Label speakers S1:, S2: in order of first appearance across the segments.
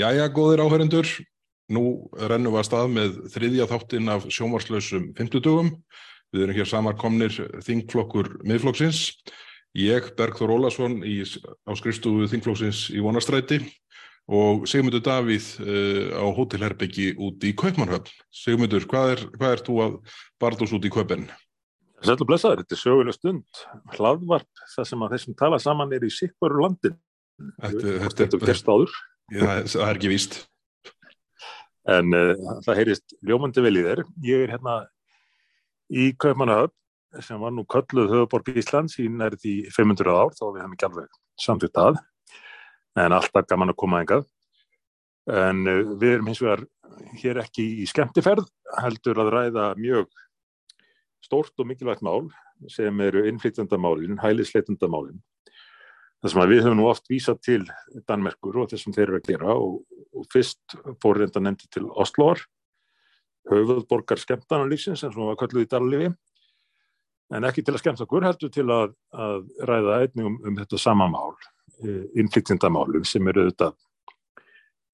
S1: Jæja, góðir áhörendur, nú rennum við að stað með þriðja þáttinn af sjómarslausum 50 dögum. Við erum hér samarkomnir þingflokkur miðflokksins. Ég, Bergþór Ólason, í, á skrifstofu þingflokksins í Vonastræti og Sigmundur Davíð uh, á hótelherbyggi út í Kaupmannhöfn. Sigmundur, hvað er, hvað er þú að barðast út í Kaupen?
S2: Sætlu blessaður, þetta er söguleg stund. Hlaðvarp, það sem að þessum tala saman er í sikvaru landin.
S1: Þetta
S2: er gerst áður.
S1: Það, það er ekki víst.
S2: En uh, það heyrist ljómandi vel í þér. Ég er hérna í Kaupmannahöfn sem var nú kölluð höfuborg Íslands í nærði 500 ár, þá við hefum ekki alveg samtitt að. En alltaf gaman að koma engað. En uh, við erum hins vegar hér ekki í skemmtiferð, heldur að ræða mjög stórt og mikilvægt mál sem eru innflytjandamálin, hælisleitandamálin. Það sem að við höfum nú oft vísað til Danmerkur og þessum þeir eru að gera og, og fyrst fór reynda nefndi til Osloar, höfuðborgar skemmtanarlýfsins sem var kölluð í Darlifi, en ekki til að skemmta okkur, heldur til að, að ræða einnig um, um þetta sama mál, innflytjandamálum sem eru auðvitað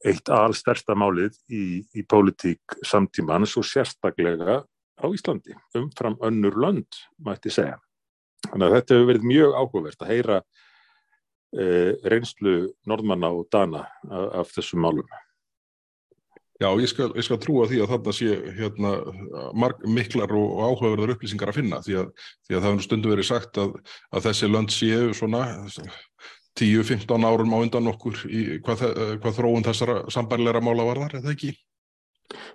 S2: eitt alstærsta málið í, í pólitík samtímans og sérstaklega á Íslandi, umfram önnur lönd, mætti segja. Þannig að þetta hefur verið mjög áhugavert að heyra eh, reynslu norðmanna og dana af, af þessum málum.
S1: Já, ég skal, ég skal trúa því að þarna sé hérna, marg, miklar og, áhugaverðar upplýsingar að finna því að, því að það hefur stundu verið sagt að, að þessi lönd séu svona 10-15 árum á undan okkur í hvað, hvað þróun þessara sambærleira mála var þar, eða ekki?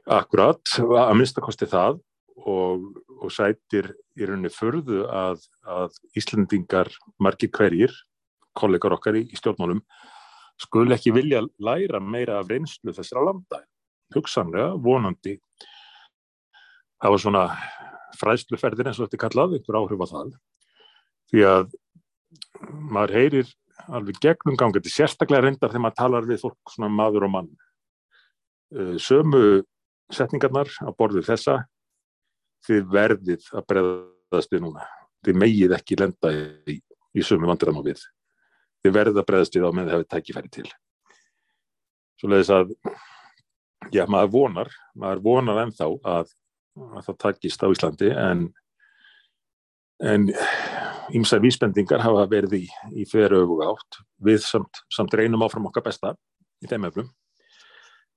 S2: Akkurat, að minnstakosti það og, og sætir í rauninni förðu að, að Íslandingar margir hverjir, kollegar okkar í, í stjórnmálum, skul ekki vilja læra meira af reynslu þessara landa. Hugsanlega, vonandi. Það var svona fræðsluferðin eins og þetta er kallað, einhver áhrif á það. Því að maður heyrir alveg gegnum gangandi, sérstaklega reyndar þegar maður talar við fólk svona maður og mann. Sömu setningarnar á borðið þessa þið verðið að breyðast við núna. Þið megið ekki lenda í, í sömu vandræðum á við. Þið verðið að breyðast við á með það hefur tækifæri til. Svo leiðis að, já, maður vonar, maður vonar ennþá að, að það takist á Íslandi en, en ímsa vísbendingar hafa verið í, í fyrir öfuga átt. Við samt, samt reynum áfram okkar besta í þeim eflum.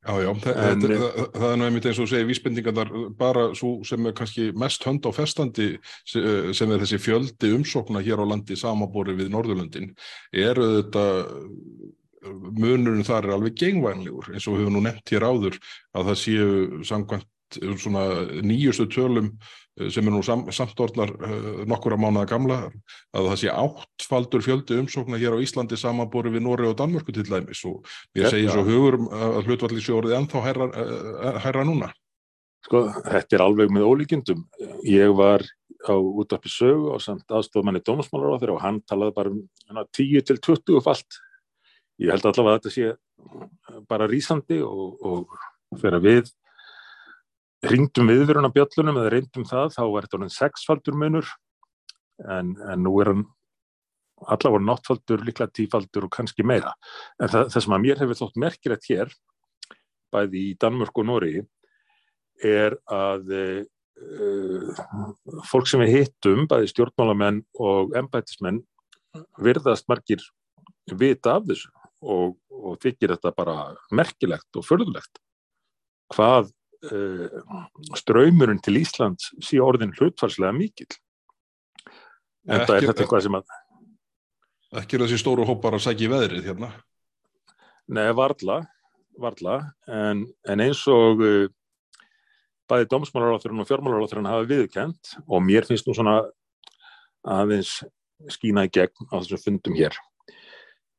S1: Já, já, það, en, það, það, það er nú einmitt eins og segja vísbendingarnar bara svo sem er kannski mest hönd á festandi sem er þessi fjöldi umsókna hér á landi samabori við Norðurlöndin eru þetta munurinn þar er alveg gengvænlegur eins og við höfum nú nefnt hér áður að það séu samkvæmt svona nýjustu tölum sem er nú sam, samtortnar uh, nokkura mánuða gamla að það sé áttfaldur fjöldi umsóknar hér á Íslandi samanbori við Nóri og Danmörku til dæmis og ég segi svo hugur að hlutvalli sjóriði ennþá herra, herra núna.
S2: Sko, þetta er alveg með ólíkjendum. Ég var á útvarpi sögu og samt aðstofmanni dómasmálar á þeirra og hann talaði bara um 10 til 20 falt. Ég held allavega að þetta sé bara rýsandi og, og að við ringdum viðverun á bjöllunum eða reyndum það, þá er þetta orðin sexfaldur munur en, en nú er hann allavega náttfaldur, líklega tífaldur og kannski meira. En það, það sem að mér hefur þótt merkilegt hér, bæði í Danmörk og Nóri, er að uh, fólk sem við hittum, bæði stjórnmálamenn og embætismenn, virðast margir vita af þessu og, og þykir þetta bara merkilegt og förðulegt. Hvað ströymurinn til Íslands sé orðin hlutfarslega mikil en það er þetta eitthvað sem að
S1: ekki er þessi stóru hópar að sækja í veðrið hérna?
S2: Nei, varla, varla. En, en eins og uh, bæði dómsmálaráþurinn og fjármálaráþurinn hafa viðkent og mér finnst nú svona aðeins skína í gegn á þessum fundum hér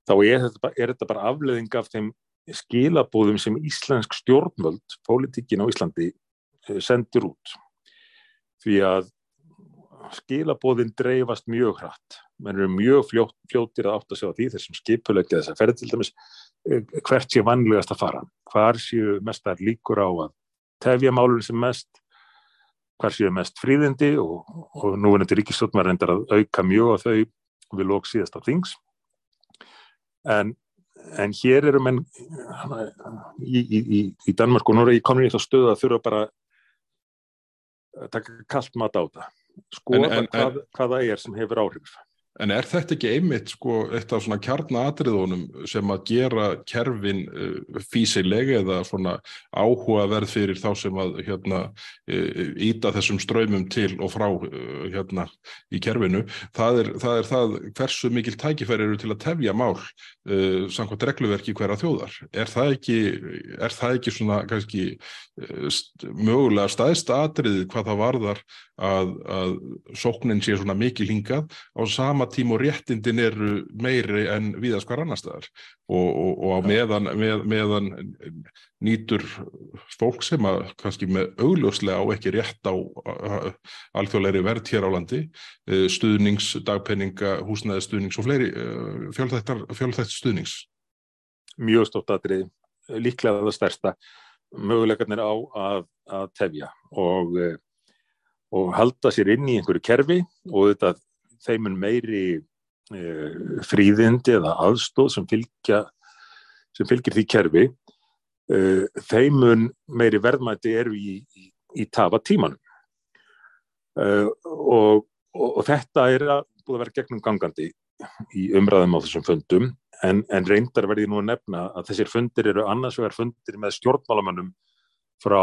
S2: þá er þetta, er þetta bara afleðing af þeim skilabóðum sem íslensk stjórnvöld, pólitíkin á Íslandi, sendir út. Því að skilabóðin dreifast mjög hratt. Menn eru mjög fljótt, fljóttir að átt að sjá því þessum skipulegja þess að ferði til dæmis hvert sé vanlegast að fara. Hvar séu mestar líkur á að tefja málun sem mest, hvar séu mest fríðindi og, og nú er þetta ríkistjótt maður reyndar að auka mjög á þau við lók síðast á þings. En en hér eru menn í, í, í, í Danmark og Noregi komin í þá stöðu að þurfa bara að taka kallt mat á það skoða en, en, hvað, hvað það er sem hefur áhrif
S1: En er þetta ekki einmitt sko eitt af svona kjarnaatriðunum sem að gera kerfin uh, físileg eða svona áhugaverð fyrir þá sem að hérna íta uh, þessum ströymum til og frá uh, hérna í kerfinu. Það er það, er það hversu mikil tækifæri eru til að tefja mál samkvæmt regluverki hverja þjóðar. Er það ekki, er það ekki svona kannski uh, mögulega staðist atriðið hvað það varðar að, að sóknin sé svona mikil hingað á sama tíma og réttindin eru meiri en viðast hvar annar staðar. Og, og, og á meðan, með, meðan nýtur fólk sem að kannski með augljóslega á ekki rétt á alþjóðleiri verð hér á landi e, stuðnings, dagpenninga, húsnæði stuðnings og fleiri e, fjölþætt stuðnings.
S2: Mjög stótt aðrið, líklega það stærsta. Möguleikarnir á að, að tefja og e, og halda sér inn í einhverju kerfi og þetta þeimun meiri e, fríðindi eða aðstóð sem, fylgja, sem fylgir því kerfi e, þeimun meiri verðmætti eru í, í, í tafa tímanum. E, og, og, og þetta er að búið að vera gegnum gangandi í umræðum á þessum fundum en, en reyndar verði nú að nefna að þessir fundir eru annars vegar fundir með stjórnmálamannum frá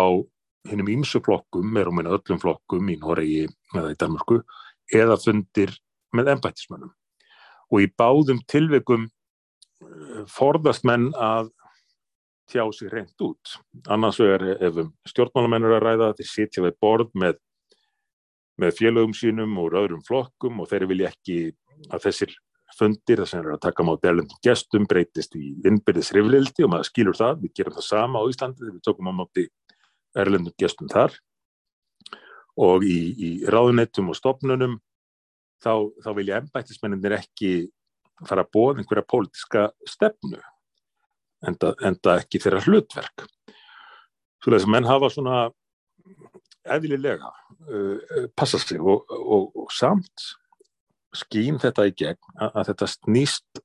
S2: hinnum ímsu flokkum, er um einu öllum flokkum í Noregi eða í Danmarku, eða fundir með ennbættismönnum. Og í báðum tilveikum eh, forðast menn að tjá sig reynd út. Annars er ef um stjórnmálamennur að ræða þeir sitja við borð með, með félögum sínum og öðrum flokkum og þeir vilja ekki að þessir fundir þess að taka mátu erlendum gestum breytist í innbyrðis riflildi og maður skilur það, við gerum það sama á Íslandi þegar við tókum á mátu erlendum gestum þar og í, í ráðunettum og stopnunum þá, þá vilja ennbættismenninir ekki fara að bóða einhverja pólitiska stefnu enda, enda ekki þeirra hlutverk. Svo þess að menn hafa svona eðlilega uh, passa sig og, og, og samt skýn þetta í gegn að, að þetta snýst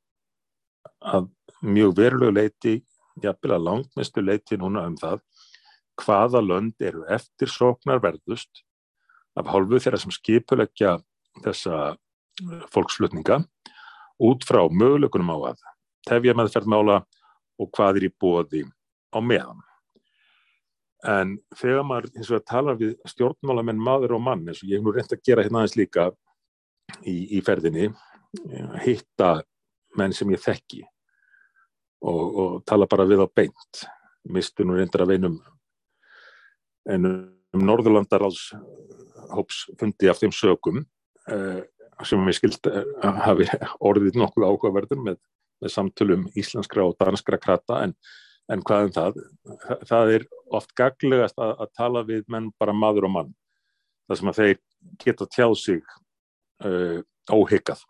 S2: að mjög verulegu leiti, jafnvel að langmestu leiti núna um það hvaða lönd eru eftir sóknarverðust af hálfu þeirra sem skipulegja þessa eh, fólksflutninga út frá möguleikunum á að tefja meðferðmála og hvað er í bóði á meðan. En þegar maður eins og að tala við stjórnmálamenn maður og mann eins og ég hef nú reynd að gera hérna aðeins líka í, í ferðinni, eh, hitta menn sem ég þekki og, og tala bara við á beint. Mistu nú reyndar að veinum en um Norðurlandaráls hóps fundi af þeim sögum uh, sem mér skild uh, hafi orðið nokkuð áhugaverður með, með samtölum íslenskra og danskra krata en, en hvað en um það, það, er oft gaglegast að, að tala við menn bara maður og mann þar sem að þeir geta tjáð sig uh, óhyggað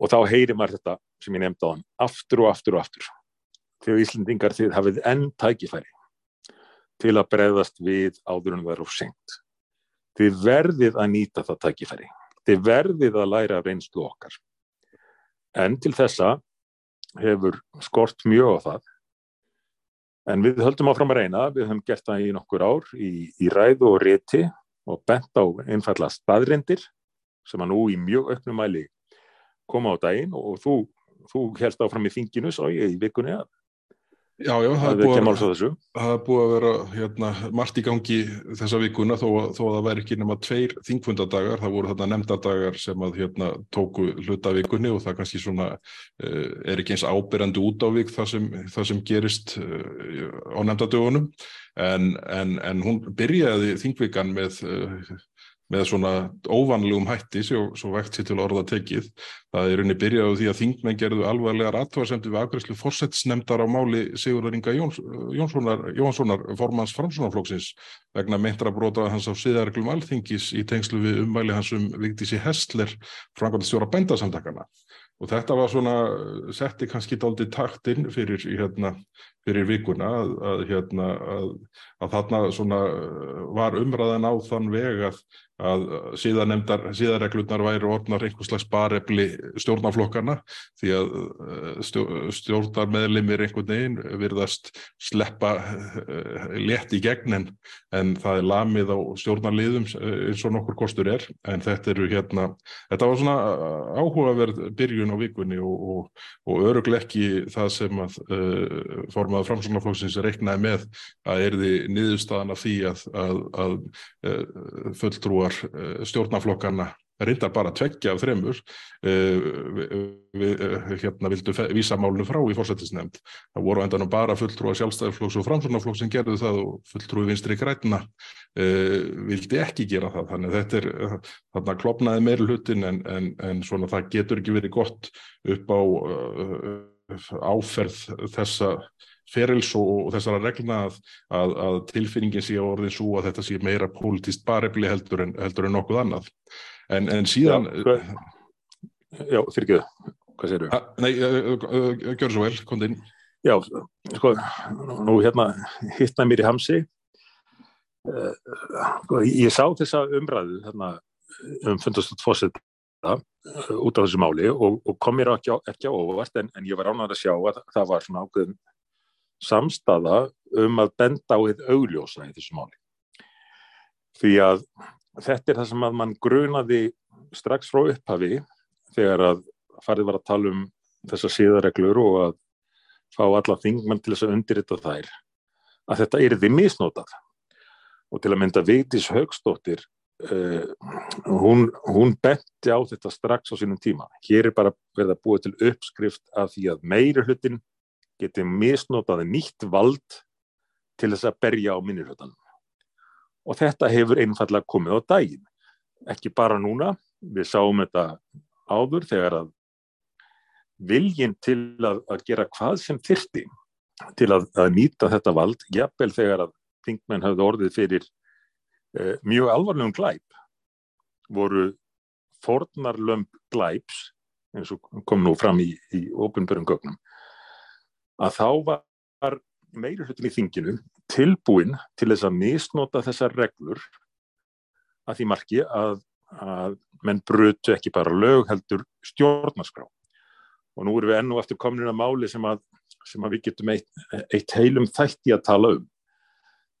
S2: og þá heyrir maður þetta sem ég nefndi á hann aftur og aftur og aftur þegar Íslandingar þið hafið enn tækifæri til að breyðast við áður en það er of sengt. Þið verðið að nýta það tækifæri. Þið verðið að læra reynslu okkar. En til þessa hefur skort mjög á það. En við höldum áfram að reyna, við höfum gert það í nokkur ár í, í ræðu og rétti og bent á einfalla staðrindir sem að nú í mjög auknum mæli koma á daginn og þú, þú helst áfram í þinginu svo í vikunni að
S1: Já, já, það er búið, að vera hérna, margt í gangi þessa vikuna þó að, þó að það væri ekki nema tveir þingfundadagar, það voru þarna nefndadagar sem að hérna, tóku hluta vikunni og það kannski svona uh, er ekki eins ábyrjandi út á vik það sem, það sem gerist uh, á nefndadögunum. En, en, en hún byrjaði þingvikan með uh, með svona óvanlegum hætti svo, svo vekt sér til orða tekið. Það er unni byrjaðu því að þingmenn gerðu alvarlegar aðtöðarsemdi við aðgræslu fórsetsnemdar á máli Sigurður Inga Jóns, Jónssonar, formans framsunarflóksins vegna meintra brota hans á siðarreglum alþingis í tengslu við umvæli hans um Vigdísi Hestler framkvæmda stjóra bændasamtakana og þetta var svona setti kannski daldi taktinn fyrir hérna fyrir vikuna að, að, hérna, að, að þarna var umræðan á þann veg að að síðarreglurnar væri orðnar einhvers slags barefli stjórnaflokkana því að eh, stjórnarmeðlimir einhvern veginn virðast sleppa eh, létt í gegn en, það er lamið á stjórnarliðum eins og nokkur kostur er. En þetta eru hérna, þetta var svona áhugaverð byrjun á vikunni og, og, og örugleikki það sem að uh, formaða framsvonarflokksins reiknaði með að erði niðurstaðan af því að, að, að uh, fulltrúa fulltrúar eh, stjórnaflokkana reyndar bara tveggja af þremur eh, við eh, hérna vildu vísa málunum frá í fórsættisnefnd. Það voru endanum bara fulltrúa sjálfstæðarflokks og framsvonarflokks sem gerðu það og fulltrúi vinstri græna vildi ekki gera það. Þannig þetta er þarna klopnaði meiri hlutin en, en, en svona það getur ekki verið gott upp á áferð þessa ferils og, og þessara regluna að, að, að tilfinningin sé orðin svo að þetta sé meira politist barefli heldur en, heldur en nokkuð annað. En, en síðan...
S2: Já, fyrir ekki það. Hvað segir þú?
S1: Nei, gjör svo vel, kom inn.
S2: Já, sko, nú hérna hittnaði mér í hamsi. Sko, ég sá þessa umræðu hérna, um fundastut fósetta út af þessu máli og, og kom mér ekki á, ekki á óvart en, en ég var ánægðar að sjá að það var svona ákveðin samstaða um að benda á þið augljósa í þessu máli. Því að þetta er það sem að mann grunaði strax frá upphafi þegar að farið var að tala um þessar síðareglur og að fá alla þingmenn til þess að undirrita þær að þetta er því misnótað og til að mynda Vigdís Högstóttir uh, hún, hún benti á þetta strax á sínum tíma hér er bara verið að búa til uppskrift af því að meiri hlutin geti misnotaði nýtt vald til þess að berja á minnirhjóttanum. Og þetta hefur einfallega komið á daginn. Ekki bara núna, við sáum þetta áður þegar að viljinn til að, að gera hvað sem þyrti til að, að nýta þetta vald, jafnvel þegar að þingmenn hafði orðið fyrir eh, mjög alvarlegum glæp, voru fornarlömp glæps, eins og kom nú fram í, í ofinbörum gögnum, að þá var meiri hlutin í þinginu tilbúin til þess að misnota þessar reglur að því marki að, að menn brutu ekki bara lög heldur stjórnarskrá. Og nú erum við ennu eftir komin að máli sem að, sem að við getum eitt, eitt heilum þætti að tala um.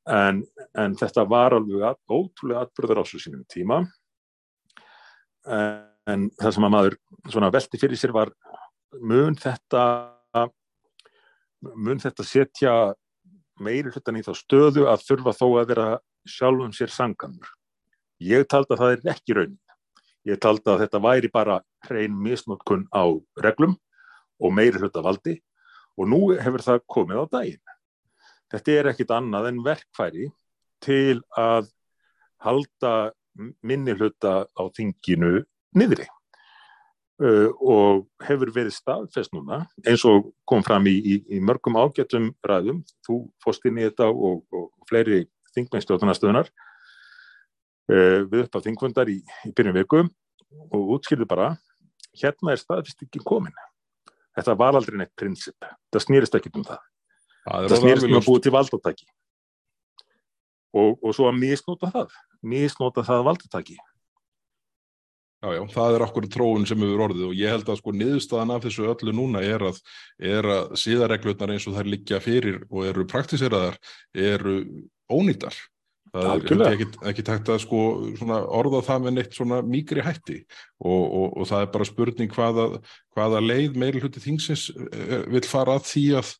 S2: En, en þetta var alveg að, ótrúlega atbyrður á svo sínum tíma. En, en það sem að maður velti fyrir sér var mun þetta mun þetta setja meiri hlutan í þá stöðu að þurfa þó að vera sjálfum sér sanganur. Ég taldi að það er ekki raunin. Ég taldi að þetta væri bara hrein misnótkun á reglum og meiri hluta valdi og nú hefur það komið á daginn. Þetta er ekkit annað en verkfæri til að halda minni hluta á þinginu niðri. Uh, og hefur verið staðfest núna eins og kom fram í, í, í mörgum ágættum ræðum, þú fóst inn í þetta og, og fleiri þingmennstjóðunastöðunar uh, við upp á þingfundar í, í byrjum viku og útskilðu bara hérna er staðfest ekki komin. Þetta var aldrei neitt prinsip. Það snýrist ekki um það. Það, það snýrist um að búið til valdatæki og, og svo að misnóta það. Misnóta það valdatæki
S1: Já, já, það er okkur tróun sem hefur orðið og ég held að sko niðurstaðan af þessu öllu núna er að, er að síðarreglutnar eins og þær liggja fyrir og eru praktiseraðar, eru ónýttar. Það er ekki, ekki takt að sko orða það með neitt svona mýgri hætti og, og, og það er bara spurning hvaða, hvaða leið meiri hluti þingsins eh, vil fara að því að,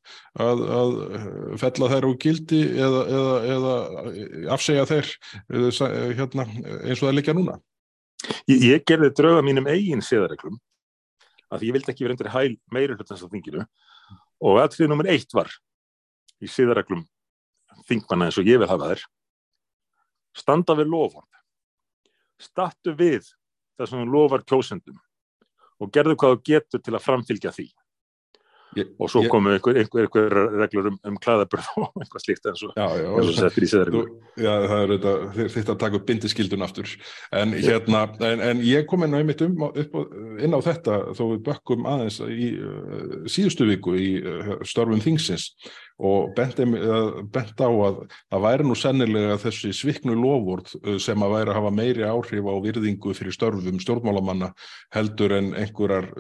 S1: að, að fella þær úr gildi eða, eða, eða afsegja þeir eh, hérna, eins og það liggja núna.
S2: Ég, ég gerði drauga mínum eigin siðareglum að ég vildi ekki vera undir hæl meira hlutans á þinginu. Og aðtrið nummer eitt var í siðareglum þingmanna eins og ég vil hafa þær. Standa við loford stattu við það sem lofar kjósendum og gerðu hvað þú getur til að framfylgja því Ég, og svo komu einhver, einhver, einhver reglur um, um klæðabröð og eitthvað slíkt eins og settir í seðarreglur
S1: Já, það er þetta, þetta að taka upp bindiskildun aftur. En, hérna, en, en ég kom inn á einmitt um, upp, inn á þetta þó við bökkum aðeins í uh, síðustu viku í uh, störfum þingsins og bent, bent á að það væri nú sennilega þessi sviknu lofvort sem að væri að hafa meiri áhrif á virðingu fyrir störfum stjórnmálamanna heldur en einhverjar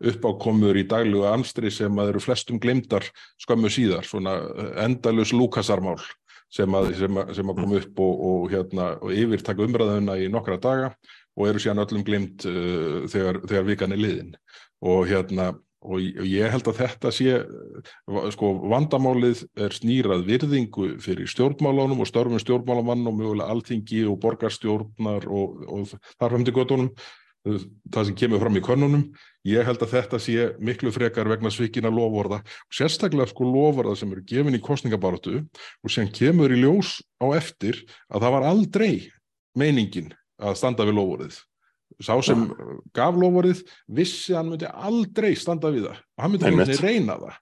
S1: uppákomur í dagluga anstri sem að eru flestum glemdar skömmu síðar, svona endalus lúkasarmál sem að, sem að, sem að koma upp og, og, hérna, og yfir taka umræðuna í nokkra daga og eru síðan öllum glimt uh, þegar, þegar vikan er liðin. Og hérna og ég held að þetta sé sko vandamálið er snýrað virðingu fyrir stjórnmálánum og störfum stjórnmálamann og mögulega alþingi og borgarstjórnar og, og þarfamdi gotunum það sem kemur fram í konunum ég held að þetta sé miklu frekar vegna svikina lovorða sérstaklega sko lovorða sem eru gefin í kostningabaratu og sem kemur í ljós á eftir að það var aldrei meiningin að standa við lovorðið sá sem gaf lovorðið vissi hann myndi aldrei standa við það. Og hann myndi aldrei reyna það.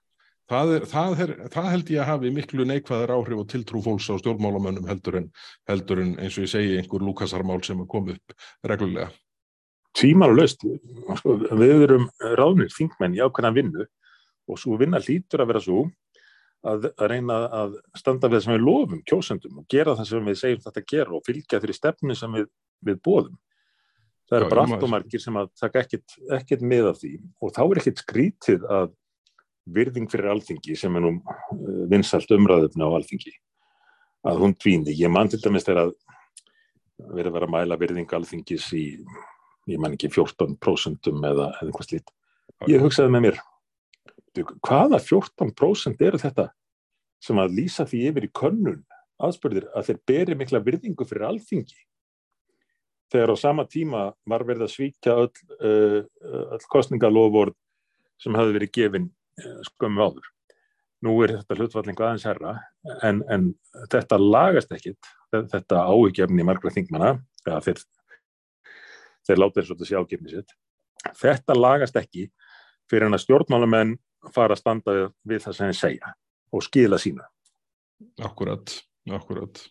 S1: Það, er, það, er, það held ég að hafi miklu neikvæðar áhrif og tiltrú fólks á stjórnmálamönnum heldur en, heldur en eins og ég segi einhver lúkasarmál sem er komið upp reglulega.
S2: Tvímar og löst við erum ráðnir þingmenn í ákveðna vinnu og svo vinna lítur að vera svo að, að reyna að standa við það sem við lofum kjósendum og gera það sem við segjum þetta að gera og fylgja þeirri stefnu sem við, við bóðum það er bara allt og margir sem að taka ekkert, ekkert með af því. Og þá er ekkert skrítið að virðing fyrir alþingi sem er nú uh, vinsalt umræðufna á alþingi að hún dvíni, ég mann til dæmis þegar að verið að vera að mæla virðing alþingis í, ég man ekki 14% eða eitthvað slít ég hugsaði með mér hvaða 14% eru þetta sem að lýsa því yfir í könnun? Aðspörðir að þeir beri mikla virðingu fyrir alþingi þegar á sama tíma var verið að svíkja öll, uh, öll kostningaloford sem hafi verið gefin uh, skömmu áður. Nú er þetta hlutvallingu aðeins herra en, en þetta lagast ekkit, þetta áhugjefni margra þingmanna, ja, þeir, þeir láta þess að þetta sé ágefni sitt, þetta lagast ekki fyrir en að stjórnmálamenn fara að standa við það sem þeir segja og skila sína.
S1: Akkurat, akkurat.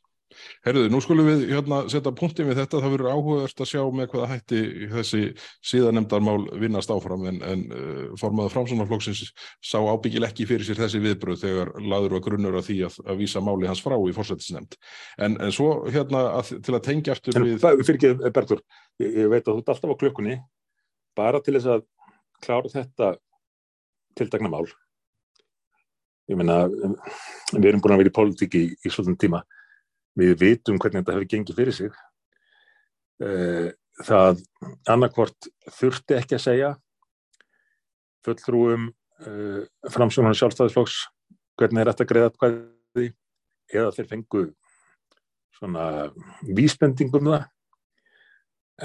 S1: Herruðu, nú skulum við hérna setja punktin við þetta, það verður áhugast að sjá með hvaða hætti þessi síðanemdarmál vinnast áfram en, en uh, formaða framsunarflokksins sá ábyggil ekki fyrir sér þessi viðbröð þegar laður og grunnur að því að, að vísa máli hans frá í fórsættisnemnd. En, en svo hérna að, til að tengja eftir
S2: en,
S1: við...
S2: Fyrir ekki, Bertur, ég, ég veit að þú ert alltaf á klökkunni, bara til þess að klára þetta tildagna mál. Ég meina, við erum búin að vera í pólitíki í, í svona tíma við vitum hvernig þetta hefur gengið fyrir sig eh, það annarkvort þurfti ekki að segja fulltrúum uh, framsjónan sjálfstæðisflokks hvernig er þetta greiðat hvaði eða þeir fengu svona vísbendingum það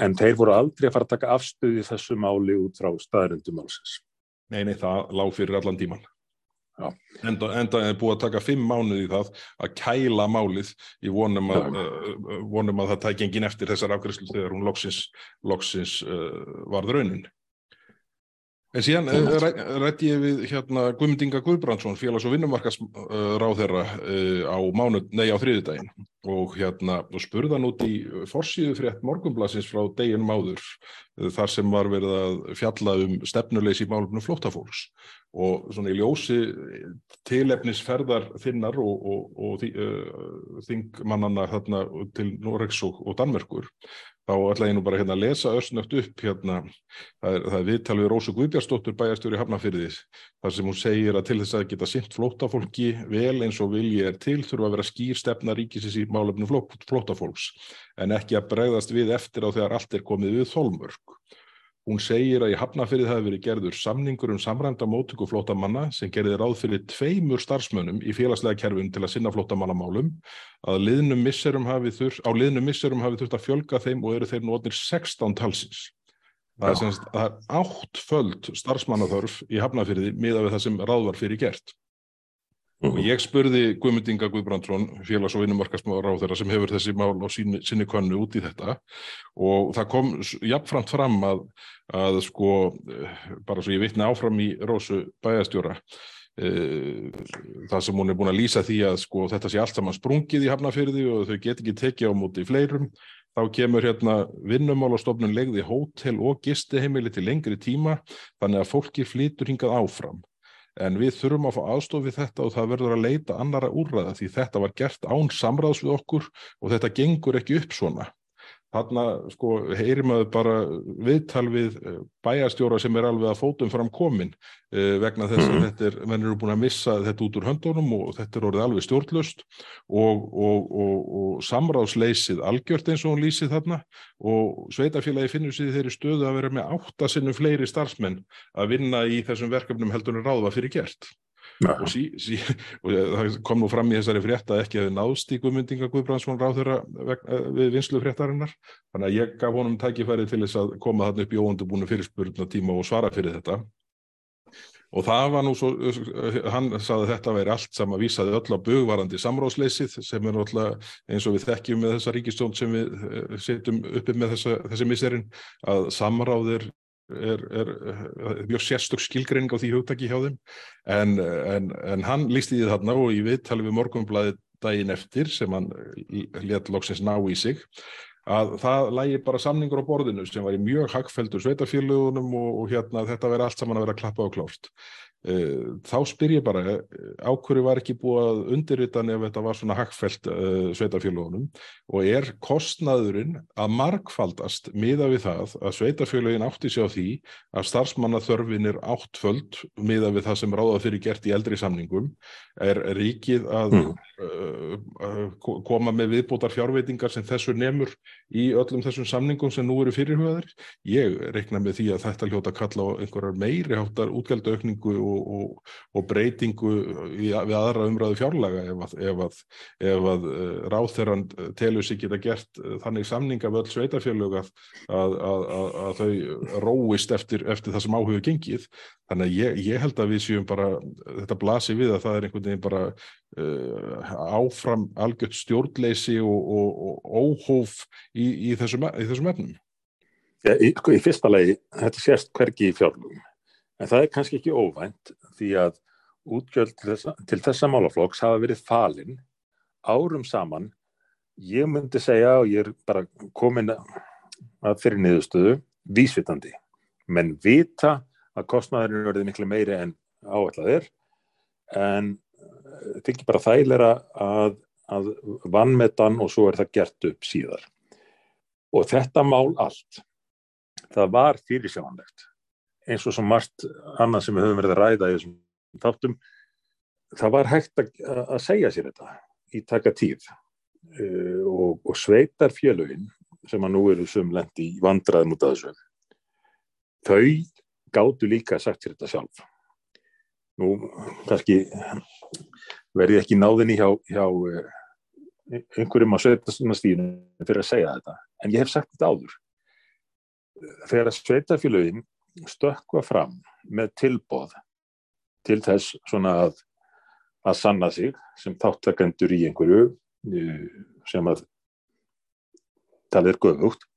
S2: en þeir voru aldrei að fara að taka afstöði þessu máli út frá staðröndum málsins.
S1: Nei, nei, það lág fyrir allan tíman. Enda, enda er búið að taka fimm mánuð í það að kæla málið í vonum að, uh, vonum að það tækja engin eftir þessar afgriðslu þegar hún loksins, loksins uh, varð raunin. En síðan uh, rætti ég við hérna Guðmundinga Guðbrandsson, félags- og vinnumarkasráð þeirra á, á þriðudaginn og, hérna, og spurðan út í forsýðu frétt morgunblasins frá deginum áður þar sem var verið að fjalla um stefnuleysi í málumnu flóttafólks og svona í ljósi tilefnisferðar þinnar og, og, og uh, þingmannana þarna til Noregs og, og Danmerkur þá ætla ég nú bara hérna að lesa össnögt upp hérna, það er, er viðtal við Rósu Guðbjörnsdóttur bæjastjóri Hafnafyrðis þar sem hún segir að til þess að geta sint flótafólki vel eins og vilji er til þurfa að vera skýr stefna ríkisins í málefnu flótafólks en ekki að bregðast við eftir á þegar allt er komið við þólmörk Hún segir að í Hafnafyrið hafi verið gerður samningur um samræmda mótöku flótamanna sem gerði ráð fyrir tveimur starfsmönnum í félagslega kerfun til að sinna flótamannamálum að liðnum þur, á liðnum misserum hafi þurft að fjölga þeim og eru þeir nótnir 16 talsins. Það er, semst, það er áttföld starfsmannathörf í Hafnafyrið miða við það sem ráð var fyrir gert. Og ég spurði Guðmundinga Guðbrandsson, félags- og vinnumarkasmáður á þeirra sem hefur þessi mál á síni, sinni kvannu út í þetta. Og það kom jafnframt fram að, að sko, bara svo ég vitna áfram í Rósu bæjastjóra, e, það sem hún er búin að lýsa því að sko, þetta sé allt saman sprungið í hafnafyrði og þau get ekki tekið á móti fleirum, þá kemur hérna vinnumálastofnun legði hótel og gistiheimili til lengri tíma þannig að fólki flytur hingað áfram en við þurfum að fá aðstof við þetta og það verður að leita annara úrraða því þetta var gert án samráðs við okkur og þetta gengur ekki upp svona. Þarna sko heyrir maður bara viðtal við eh, bæjarstjóra sem er alveg að fótum fram komin eh, vegna þess að mm. þetta er, menn eru búin að missa þetta út úr höndunum og þetta er orðið alveg stjórnlust og, og, og, og samráðsleysið algjört eins og hún lýsið þarna og sveitafélagi finnur sér þeirri stöðu að vera með áttasinnum fleiri starfsmenn að vinna í þessum verkefnum heldur en ráða fyrir gert og, sí, sí, og það kom nú fram í þessari frétta ekki að náðst í guðmyndinga Guðbrandsson ráð þeirra eh, við vinslu fréttarinnar. Þannig að ég gaf honum tækifæri til þess að koma þarna upp í óundubúinu fyrirspurna tíma og svara fyrir þetta. Og það var nú svo hann saði að þetta væri allt sem að vísaði öll á bugvarandi samráðsleysið sem er alltaf eins og við þekkjum með þessa ríkistjón sem við eh, setjum uppi með þessa, þessi miserinn að samráðir er, er, er mjög sérstök skilgreining á því hugtaki hjá þeim. En, en, en hann lísti því þarna og ég veit talið við morgunblæði daginn eftir sem hann let loksins ná í sig að það lægi bara samningur á borðinu sem var í mjög hagfældur sveitafélagunum og, og hérna þetta verði allt saman að vera klappað og klárt þá spyr ég bara ákverju var ekki búið að undirritan ef þetta var svona hagfælt uh, eh, sveitafélagunum og er kostnaðurinn að markfaldast miða við það að sveitafélagin átti sér á því að starfsmannaþörfin er áttföld miða við það sem ráða fyrir gert í eldri samningum? Er ríkið að mm. uh, koma með viðbótar fjárveitingar sem þessu nemur í öllum þessum samningum sem nú eru fyrirhugaður ég reikna með því að þetta hljóta kalla á einhverjar meiri háttar útgjaldaukningu og og, og, og breytingu í, við aðra umræðu fjárlaga ef að, ef að, ef að uh, ráþeran telur sig geta gert uh, þannig samninga við öll sveitafjörlög að, að þau róist eftir, eftir það sem áhuga gengið. Þannig að ég, ég held að við séum bara, þetta blasi við að það er einhvern veginn bara uh, áfram algjört stjórnleysi og, og óhóf í, í þessum, þessum efnum.
S2: Í, sko, í fyrsta lagi, þetta sést hvergi í fjárlugum En það er kannski ekki óvænt því að útgjöld til þessa, til þessa málaflokks hafa verið falinn árum saman. Ég myndi segja og ég er bara komin að fyrir niðurstöðu vísvitandi. Menn vita að kostnæðurinn verði miklu meiri en áætlað er en er ekki bara þægilega að, að vannmetan og svo er það gert upp síðar. Og þetta mál allt, það var fyrirsjámanlegt eins og svo margt annað sem við höfum verið að ræða í þessum þáttum það var hægt að, að segja sér þetta í taka tíð. Uh, og, og sveitar fjölugin sem að nú eru sumlendi í vandraðum út af þessu þau gáttu líka að sagt sér þetta sjálf. Nú kannski verði ekki náðinni hjá, hjá uh, einhverjum á sveitastíðinu fyrir að segja þetta en ég hef sagt þetta áður. Þegar að sveitafélögin stökka fram með tilbóð til þess svona að, að sanna sig sem þáttakendur í einhverju sem að talið er göfugt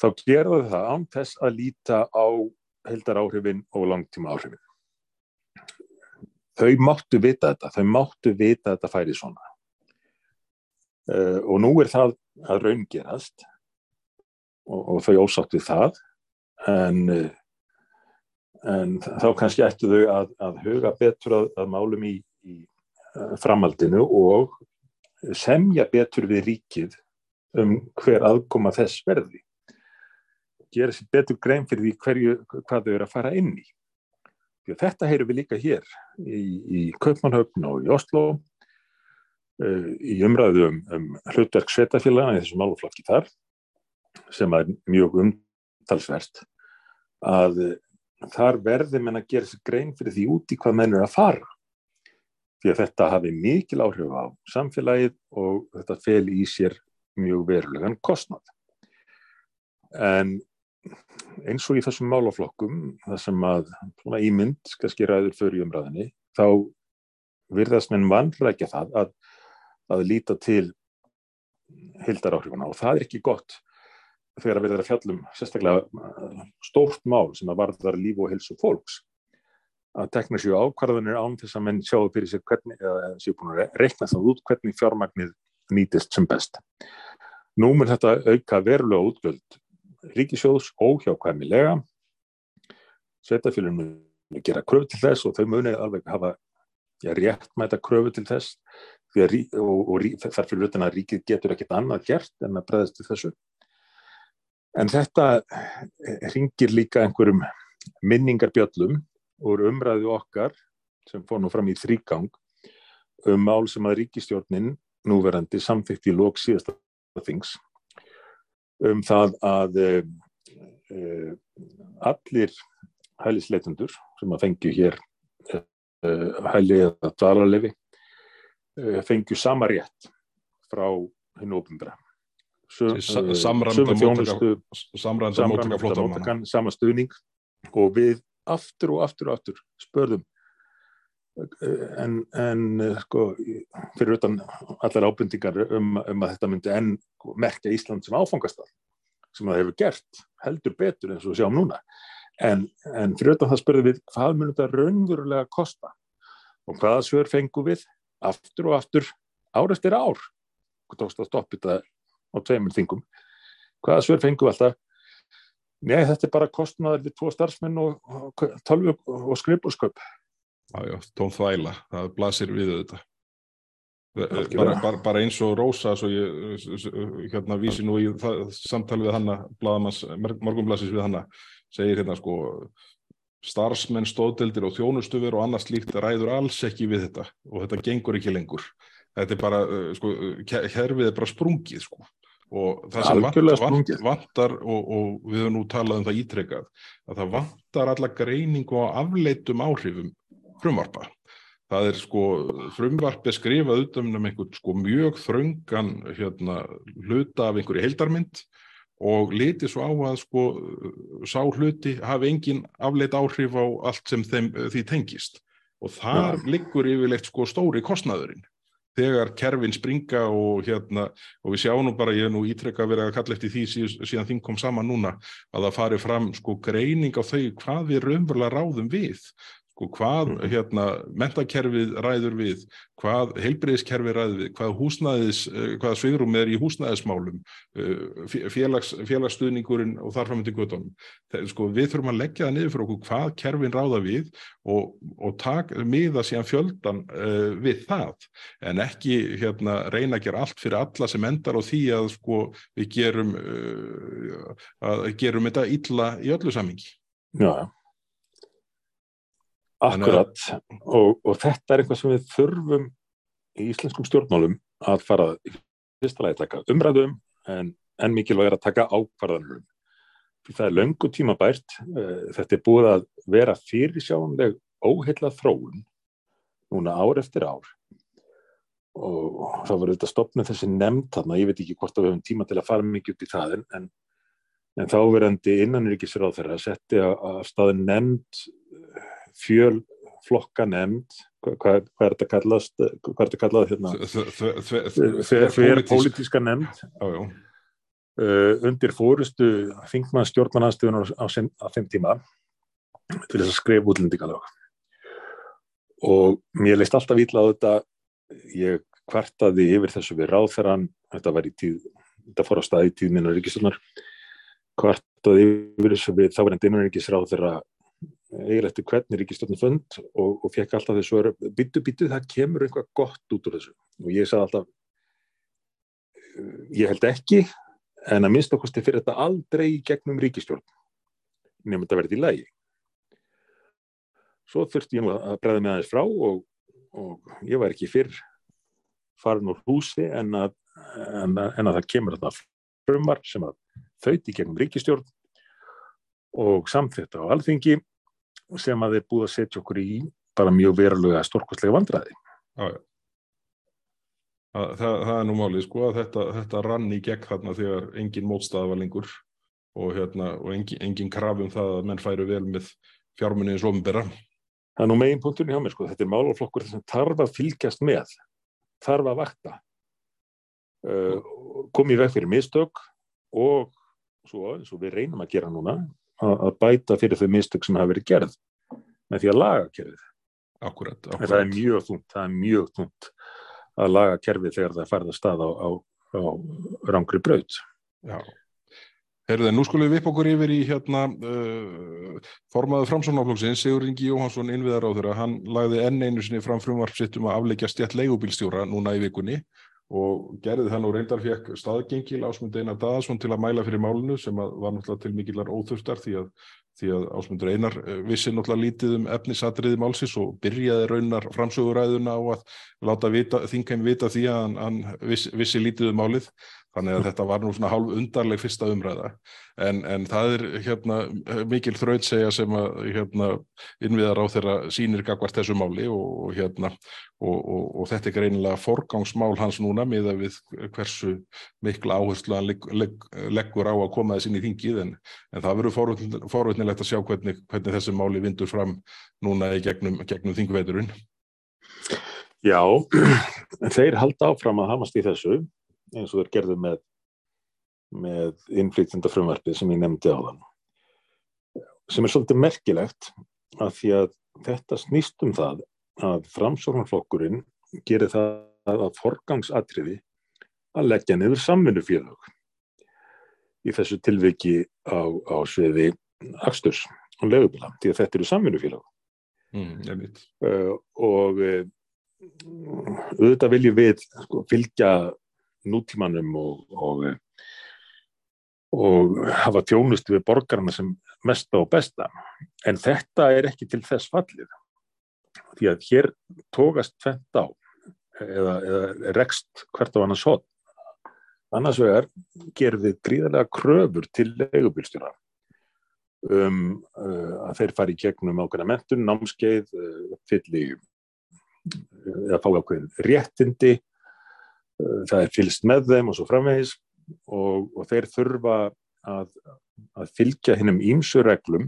S2: þá gerðu það án þess að líta á heldar áhrifin og langtíma áhrifin þau máttu vita þetta þau máttu vita þetta færi svona. Uh, og nú er það að raungerast og, og þau ósátt við það en, en þá kannski ættu þau að, að huga betur að, að málum í, í eh, framaldinu og semja betur við ríkið um hver aðkoma þess verði gera sér betur grein fyrir því hverju, hvað þau eru að fara inn í. Því þetta heyrum við líka hér í, í Kaupmannhöfn og í Oslo uh, í umræðu um, um hlutverk svetafélagana í þessum máluflokki þar sem er mjög umtalsvert að þar verði menn að gera sér grein fyrir því út í hvað menn er að fara. Því að þetta hafi mikil áhrif á samfélagið og þetta fel í sér mjög verulegan kostnad en eins og í þessum málaflokkum það sem að svona ímynd skal skeraður fyrir umræðinni þá virðast menn vanrækja það að, að líta til hildar áhrifuna og það er ekki gott þegar að verða að fjallum sérstaklega uh, stórt mál sem að varðar líf og helsu fólks að tekna sér ákvarðanir án þess að menn sjáu fyrir sér hvernig, eða séu búin að reikna það út hvernig fjármagnið nýtist sem best. Nú mun þetta auka verulega útgöld ríkisjóðs óhjákvæmilega sveitafélunum gera kröfu til þess og þau munið alveg hafa ja, réttmæta kröfu til þess að, og, og þar fyrir utan að ríkið getur ekkit annað gert en að breðast til þessu. En þetta ringir líka einhverjum minningarbjöllum úr umræðu okkar sem fór nú fram í þrýgang um mál sem að ríkistjórnin núverandi samþygt í lók síðasta þings um það að e, e, allir hælisleitundur sem að fengju hér e, hæli eða dvalarlefi fengju sama rétt frá hennu ofinbæra
S1: samræmda mótaka
S2: flótamanna sama stuðning. Og við aftur og aftur og aftur spörðum en, en sko fyrir utan allar ábyrndingar um, um að þetta myndi enn merkja Ísland sem áfangastall sem það hefur gert heldur betur eins og sjáum núna. En, en fyrir utan það spurðum við hvað mun þetta raunverulega kosta? Og hvaða svör fengum við aftur og aftur ár eftir ár? Og tókst að stoppa þetta á tveimur þingum hvaða svör fengum alltaf Nei, þetta er bara kostnaður við tvo starfsmenn og, og tölvu og skrifbúrsköp.
S1: Jájá, tón þvæla, það blasir við þetta. Bara, bara, bara eins og Rósa, svo ég hérna vísi nú í það, samtali við hanna, morgunblassis við hanna, segir hérna sko, starfsmenn, stóðdeldir og þjónustufur og annars líkt ræður alls ekki við þetta og þetta gengur ekki lengur. Þetta er bara, sko, herfið er bara sprungið sko og það sem vant, vant, vantar og, og við höfum nú talað um það ítrekkað að það vantar alla greiningu á afleitum áhrifum frumvarpa. Það er sko frumvarpi skrifað utan um einhvern sko mjög þröngan hérna hluta af einhverju heildarmynd og liti svo á að sko sá hluti hafi engin afleit áhrif á allt sem þeim, því tengist. Og þar ja. liggur yfirleitt sko stóri kostnaðurinn þegar kerfin springa og hérna og við sjáum nú bara, ég er nú ítrekka að vera að kalla eftir því síðan, þing kom saman núna að það fari fram sko greining á þau hvað við raunverulega ráðum við sko hvað mm. hérna mentakerfið ræður við, hvað heilbreyðiskerfið ræður við, hvað eh, hvað svigrum er í húsnæðismálum eh, félags, félagsstuðningurinn og þarfram til göttunum sko við þurfum að leggja það niður fyrir okkur hvað kerfin ráða við og, og tak, miða síðan fjöldan uh, við það. En ekki hérna reyna að gera allt fyrir alla sem endar á því að sko við gerum uh, að gerum þetta illa í öllu samingi
S2: Já, já Akkurat og, og þetta er eitthvað sem við þurfum í íslenskum stjórnmálum að fara í fyrsta lagi að taka umræðum en, en mikilvæg er að taka ákvarðanum. Það er löngu tíma bært, uh, þetta er búið að vera fyrirsjáumleg óheila þróun núna ár eftir ár og það var auðvitað stopnum þessi nefnd þarna, ég veit ekki hvort að við hefum tíma til að fara mikið út í það en, en, þá verðandi innanrikisráð þeirra setja að staði nefnd fjölflokka nefnd hvað, hvað er þetta kallast hvað er þetta kallað hérna? Pólitíska nefnd. Uh, undir fórustu þingmann stjórnmannanstöðunar á, á þeim tíma til þess að skrifa útlendingalög. Og mér leist alltaf ítla á þetta. Ég kvartaði yfir þessu við ráðferðan þetta var í tíð þetta fór á stað í tíðminna ríkistöldnar kvartaði yfir þessu við þá var einn deiminnaríkisráð þeirra eiginlega eftir hvernig ríkistöldin fund og, og fekk alltaf þessu að byttu byttu það kemur eitthvað gott út úr þessu. Og ég sagði alltaf ég held ekki en að minnst okkurstu fyrir þetta aldrei gegnum ríkistjórn nefnum þetta verði í lægi svo þurfti ég nú að bregða mig aðeins frá og, og ég var ekki fyrr farin úr húsi en að, en að, en að það kemur þetta frumvar sem að þauti gegnum ríkistjórn og samþetta á alþingi sem að þeir búið að setja okkur í bara mjög verulega storkostlega vandræði. Já, já.
S1: Það, það, er nú málið sko að þetta, þetta rann í gegn þarna þegar engin mótstaða var lengur og, hérna, og engin, engin krafum það að menn færu vel með fjármunni eins og ofinbera.
S2: Það er nú megin punktunni hjá mér sko, þetta er málaflokkur sem þarf að fylgjast með, þarf að vakta, uh, komið vekk fyrir mistök og svo eins og við reynum að gera núna, að bæta fyrir þau mistök sem hafa verið gerð með því að laga kerfið.
S1: Akkurat, akkurat.
S2: Það er mjög þúnt, það er mjög þúnt að laga kerfið þegar það færða stað á, á, á rángri braut.
S1: Já, Herðu, nú skulum við upp okkur yfir í hérna uh, formaðu framsónaflóksins, Sigur Ingi Jóhansson innviðar á þeirra, hann lagði enn einu sinni fram frumvarpsitt um að afleikja stjætt leigubílstjóra núna í vikunni og gerði það nú reyndar fekk staðgengil ásmund Einar Daðarsson til að mæla fyrir málunu sem var náttúrulega til mikillar óþurftar því að, því að ásmundur Einar eh, vissi náttúrulega lítið um efnisatriði málsins og byrjaði raunar framsöguræðuna á að láta þingheim vita því að hann, hann vissi, vissi lítið um málið Þannig að þetta var nú svona hálf undarleg fyrsta umræða. En, en það er hérna mikil þrautsegja sem að hérna innviðar á þeirra sínir gagvart þessu máli og hérna og, og, og þetta er greinilega forgangsmál hans núna með að við hversu mikla áherslu hann legg, legg, leggur á að koma þess inn í þingið. En, en það verður forvöldnilegt að sjá hvernig, hvernig þessi máli vindur fram núna í gegnum, gegnum þingveiturinn.
S2: Já, þeir halda áfram að hamast í þessu eins og þeir gerðu með, með innflýtjenda frumvarpið sem ég nefndi á þann. Sem er svolítið merkilegt að því að þetta snýst um það að framsóknarflokkurinn gerir það að forgangsatriði að leggja niður samvinnufélög í þessu tilviki á, á sviði Aksturs og Legubila, því að þetta eru samvinnufélög.
S1: Mm,
S2: uh, og uh, auðvitað viljum við sko, fylgja nútímanum og, og, og hafa tjónust við borgarna sem mesta og besta. En þetta er ekki til þess fallið. Því að hér tókast fendt á eða, eða rekst hvert á annars hótt. Annars vegar gerum við gríðarlega kröfur til leigubílstjóra um uh, að þeir fari í gegnum ákveðna mentun, námskeið, uh, fylli eða fá ákveðin réttindi það er fylst með þeim og svo framvegis. Og, og þeir þurfa að, að fylgja hinnum ímsu reglum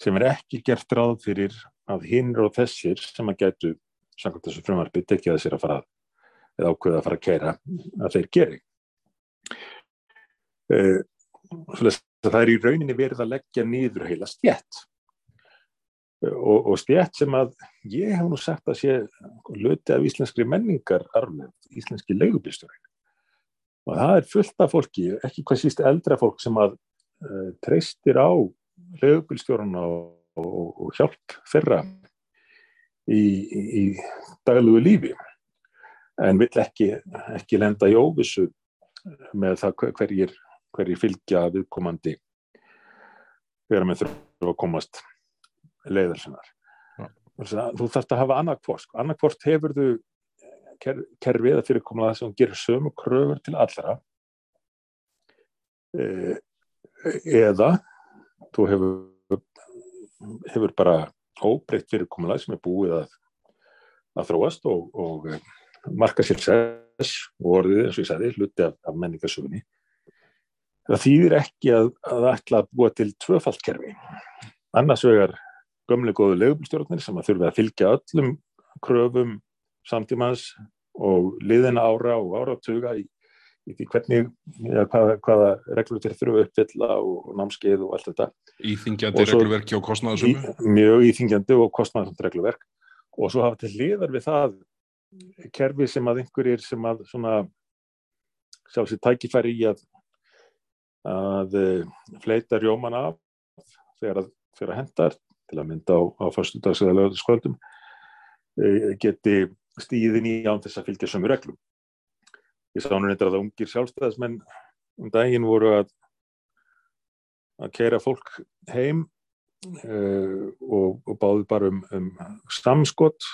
S2: sem er ekki gert ráð fyrir að hinn og þessir sem að getu samkvæmt þessu frumarbi tekja þessir að fara eða ákveða að fara að kæra að þeir geri. Uh, það er í rauninni verið að leggja nýður heila stjætt og, og stjætt sem að ég hef nú sagt að sé löti af íslenskri menningar arfleð, íslenski leigubilstjóri og það er fullt af fólki, ekki hvað síst eldra fólk sem að uh, treystir á leigubilstjórun og, og, og hjálp þeirra í, í, daglugu lífi. En vill ekki, ekki lenda í óvissu með það hverjir, hverjir fylgja viðkomandi vera með þurfa að komast leiðar sinnar. Ja. Þú þarfst að hafa annarkvort. Sko. Annarkvort hefur þú ker, kerfið að fyrirkomla það sem gerir sömu kröfur til allra e, eða þú hefur, hefur bara óbreytt fyrirkomla sem er búið að, að þróast og, og e, marka sér sess og orðið eins og ég sagði, hluti af, af menningarsögunni. Það þýðir ekki að, að ætla að búa til tvöfaldkerfi. Annars vegar gömlega góðu legubilstjórnir sem að þurfa að fylgja öllum kröfum samtímans og liðina ára og áratuga í, í því hvernig, ja, hvaða, hvaða reglur þeir þurfa uppfylla og, námskeið og allt þetta.
S1: Íþingjandi regluverki og kostnæðasömu?
S2: Í, mjög íþingjandi og kostnæðasömu regluverk og svo hafa til liðar við það kerfi sem að einhverjir sem að svona sjá sér tækifæri í að að fleita rjóman af þegar að, að hendar til að mynda á, á fyrstudags eða lögðarskvöldum e, geti stíðin í án þess að fylgja sömu reglum. Ég sá nú reyndar að ungir sjálfstæðismenn um daginn voru að að keira fólk heim uh, og, og báði bara um, um samskott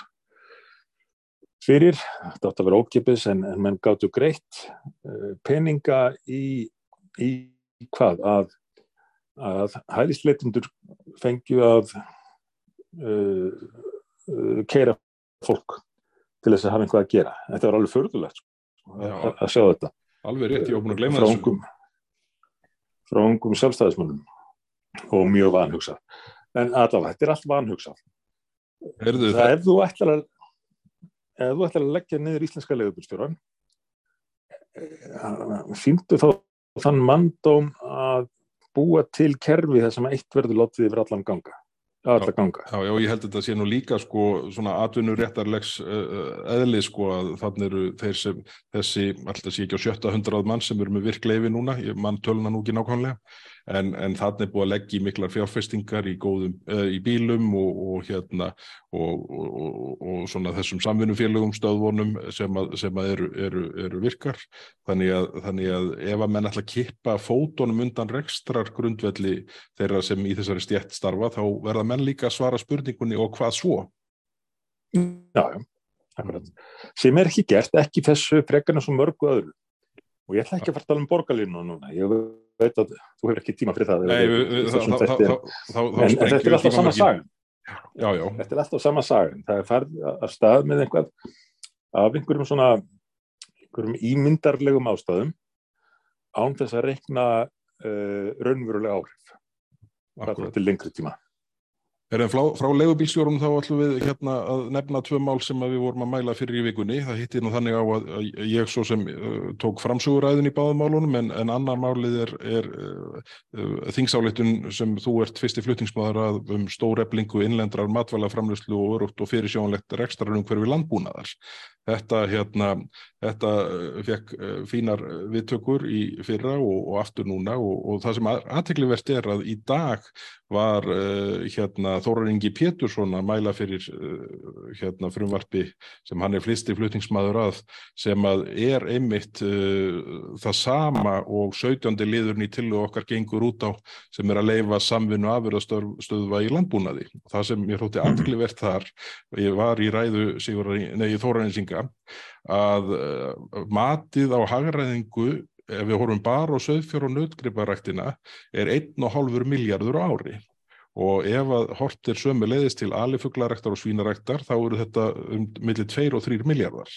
S2: fyrir, þetta átt að vera ókipis en, en menn gáttu greitt uh, peninga í, í hvað að að hælisleitundur fengju að uh, uh, keira fólk til þess að hafa einhvað að gera. Þetta var alveg förðulegt sko, að, að sjá þetta.
S1: Alveg rétt, ég var búin að gleyma þessu.
S2: Frá ungum sjálfstæðismönnum og mjög vanhugsað. En allavega, þetta er allt vanhugsað. Það, það ef þú ætlar að ef þú ætlar að leggja niður íslenska leðubustjóran fýndu þá þann manndóm búa til kerfi þar sem eitt verður látið yfir allan ganga alltaf ganga.
S1: Já, já, ég held að þetta sé nú líka sko svona atvinnuréttarlegs uh, eðli sko að þannig eru þeir sem þessi, alltaf sé ekki á sjötta hundrað mann sem eru með virkleifi núna, ég mann töluna nú ekki nákvæmlega en, en þannig er búið að leggja í miklar fjárfestingar í, góðum, uh, í bílum og, og hérna og, og, svona þessum samvinnufélögum stöðvonum sem að, sem að eru, eru, eru virkar þannig að, þannig að ef að menn ætla að kippa fótonum undan rekstrar grundvelli þeirra sem í þessari stjætt starfa þá verða menn líka að svara spurningunni og hvað svo?
S2: Já, já, akkurat. Sem er ekki gert, ekki þessu frekarna svo mörgu öðru og ég ætla ekki að fara að tala um borgarlínu núna, ég veit að þú hefur ekki tíma fyrir það en þetta er alltaf sama sagan.
S1: Já, já.
S2: þetta er alltaf sama sagan. Það er farið að stað með einhvað af einhverjum svona einhverjum ímyndarlegum ástæðum án þess að rekna uh, raunverulega áhrif. Til lengri tíma
S1: Er frá, frá legubílstjórum þá ætlum við hérna að nefna tvö mál sem við vorum að mæla fyrir í vikunni. Það hittir nú þannig á að, ég svo sem uh, tók framsuguræðin í báðumálunum en, en annar málið er, er uh, uh, þingsáleitun sem þú ert fyrsti fluttingsmaður að um stór eblingu innlendrar matvælaframlöslu og örugt og fyrir sjónlegt rekstrarunum hverfi landbúnaðar. Þetta, hérna, þetta uh, fekk uh, fínar viðtökur í fyrra og, og aftur núna og, og það sem aðteklivert er að í dag var uh, hérna, Þórar Ingi Pétursson að mæla fyrir uh, hérna, frumvarpi sem hann er flisti fluttingsmaður að sem að er einmitt uh, það sama og 17. liðurinn í tillu okkar gengur út á sem er að leifa samvinnu afverðastöðva í landbúnaði. Það sem ég hótti aðteklivert þar, ég var í ræðu Þórar Insinga að matið á hagræðingu ef við horfum bara á söðfjör og nötgriparæktina er 1,5 miljardur ári. Og ef að hortir sömu leiðist til alifuglaræktar og svínaræktar þá eru þetta um millir 2 og 3 miljardar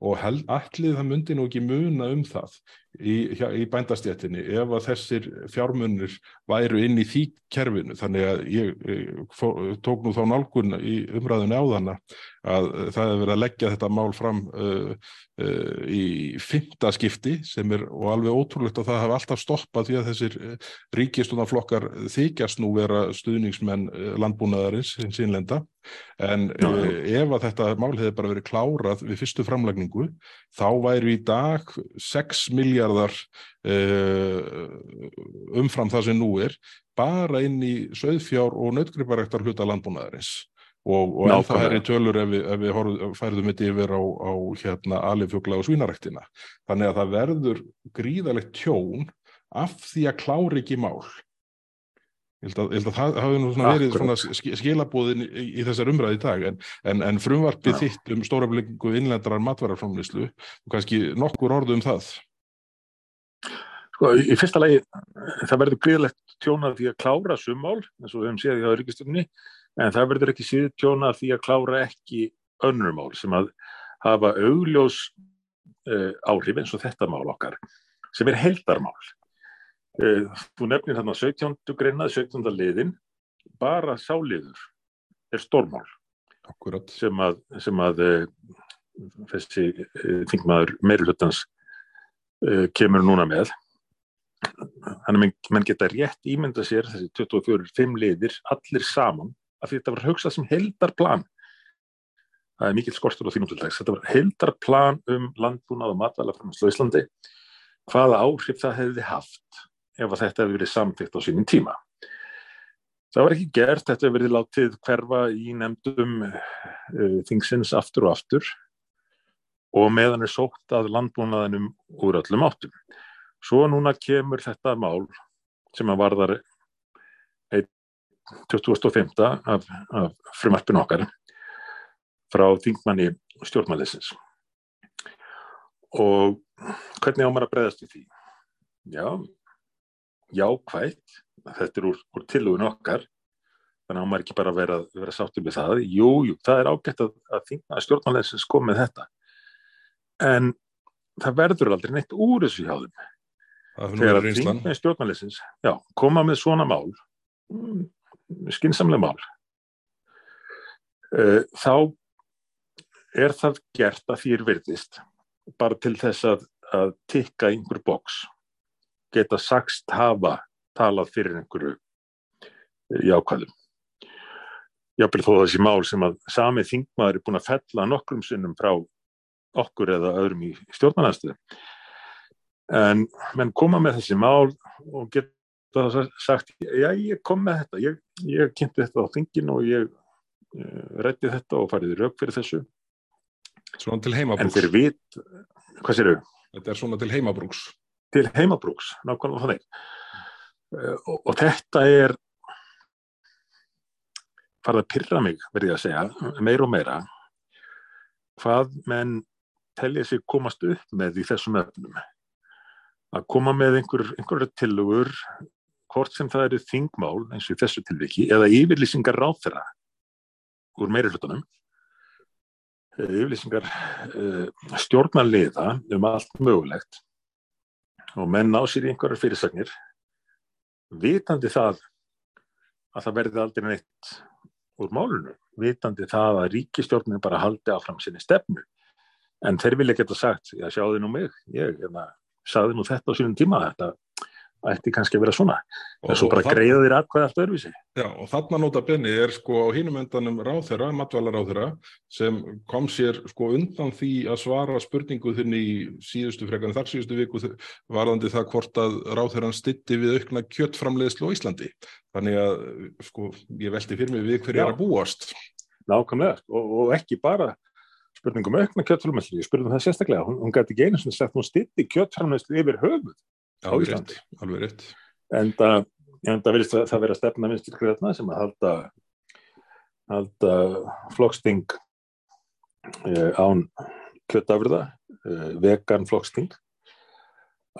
S1: og held, allir það myndi nú ekki muna um það í, í bændastjættinni ef að þessir fjármunir væru inn í því kerfinu þannig að ég, ég fó, tók nú þá nálgun í umræðinu áðana að það hefur verið að leggja þetta mál fram uh, uh, í fymta skipti sem er og alveg ótrúlegt að það hafa alltaf stoppað því að þessir ríkistunarflokkar þykjast nú vera stuðningsmenn landbúnaðarins hins innlenda en já. Uh, ef að þetta mál hefði bara verið klárað við fyrstu framlagningu þá væri í dag 6 miljardar uh, umfram það sem nú er bara inn í söðfjár og nötgriparæktar hluta landbúnaðarins og, og ennþá er í tölur ef við, ef við færðum þetta yfir á, á hérna, alifjögla og svínaræktina. Þannig að það verður gríðalegt tjón af því að klári ekki mál. Ég held að, ég held að það hafi nú svona verið svona skilabóðin í, í þessar umræði í dag en, en, en frumvarpið Já. þitt um stóraflengu innlendrar matvaraframlýslu og kannski nokkur orðu um það.
S2: Sko, í fyrsta lagi, það verður gríðlegt tjónað því að klára summál, eins og við hefum séð í aðryggistunni, en það verður ekki síður tjóna því að klára ekki önnur mál sem að hafa augljós uh, áhrif eins og þetta mál okkar sem er heldarmál. Uh, þú nefnir þarna 17. greinað, 17. liðin, bara sáliður er stórmál
S1: Akkurat.
S2: sem að, sem að uh, þessi þingmaður meirulötans kemur núna með. Þannig að mann geta rétt ímynda sér þessi 24-5 liðir allir saman að þetta var hugsað sem heldarplan það er mikil skortur á þínum til dags. Þetta var heldarplan um landbúnað og matvælaframslu í Íslandi. Hvaða áhrif það hefði haft ef þetta hefði verið samtitt á sínum tíma. Það var ekki gert. Þetta hefði verið látið hverfa í nefndum uh, þingsins aftur og aftur og meðan er sótt að landbúnaðinum úr öllum áttum svo núna kemur þetta mál sem að varðar 2005 af, af frumarpinu okkar frá þingmanni stjórnmælisins og hvernig á maður að breyðast í því? Já, jákvægt, þetta er úr, úr tilugun okkar, þannig að maður ekki bara vera, vera sáttur með það. Jú, jú, það er ágætt að, að, að stjórnmælisins kom með þetta, en það verður aldrei neitt úr þessu hjá þeim. Þegar að þingmanni stjórnmælisins, já, koma með svona mál, skinsamlega mál eh, þá er það gert að þýr virðist bara til þess að, að tikka einhver boks geta sagst hafa talað fyrir einhverju jákvæðum jáfnveg þó þessi mál sem að sami þingmaður er búin að fella nokkrum sinnum frá okkur eða öðrum í stjórnarnastuðu. En menn koma með þessi mál og geta sagt, já ég kom með þetta, ég, ég kynnti þetta á þingin og ég uh, rætti þetta og fariði rauk fyrir þessu.
S1: Svona til heimabrúks.
S2: En þeir vit, hvað sér þau?
S1: Þetta er svona til heimabrúks.
S2: Til heimabrúks, nákvæmlega þannig. Uh, og, og þetta er farið að pyrra mig, verði að segja, meira og meira, hvað menn telja sig komast upp með í þessum öfnum. Að koma með einhver, einhverja tilugur, hvort sem það eru þingmál eins og í þessu tilviki, eða yfirlýsingar ráþera úr meiri hlutunum, yfirlýsingar uh, stjórnarliða um allt mögulegt og menn á sér í einhverjar fyrirsagnir, vitandi það að það verði aldrei neitt úr málunum, vitandi það að ríkistjórnum bara haldi áfram sinni stefnu. En þeir vilja geta sagt, já sjáðu nú mig, ég hérna, saði nú þetta á sínum tíma, þetta ætti kannski að vera svona. Er svo bara greiða þér aðkvæða allt öðruvísi.
S1: Já, og þarna nota benni er sko á hínum endanum ráþera, matvælar ráþera, sem kom sér sko undan því að svara spurningu þinn í síðustu frekarinn þar síðustu viku varðandi það hvort að ráþeran stitti við aukna kjöttframleiðslu á Íslandi. Þannig að sko ég veldi fyrir mig við hverju er að búast.
S2: Nákvæmlega, og, og ekki bara spurningum aukna kjöttframleiðslu, ég spurði það sérstaklega, hún, hún gæti ekki einu sem sagt, hún stitti kjöttframleiðslu yfir höfuð á Íslandi.
S1: Alveg rétt.
S2: En það, það vilist að það vera stefna minnstir gröðna sem að halda, halda flokksting eh, án kjöttafröða, eh, vegan flokksting,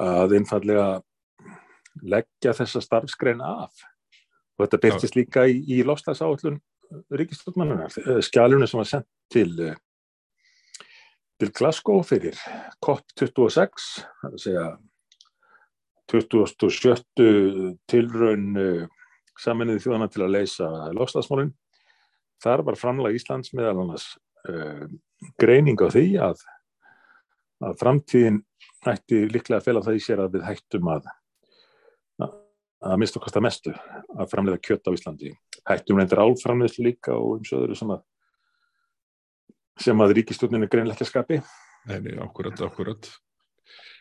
S2: að einfallega leggja þessa starfskrein af. Og þetta byrtist líka í, í lofslagsáallun ríkistofmannunar. Skjálunum sem var sendt til, til Glasgow fyrir COP26, það er að segja 27. tilraun saminniði þjóðana til að leysa lofslagsmálinn. Þar var framlag Íslands meðal annars uh, greining á því að, að framtíðin ætti líklega að fela það í sér að við hættum að að mista okkar mestu að framleiða kjött á Íslandi. Hættum reyndir álframleðslu líka og um söður sem að sem að ekki að skapi.
S1: Nei, akkurat, akkurat.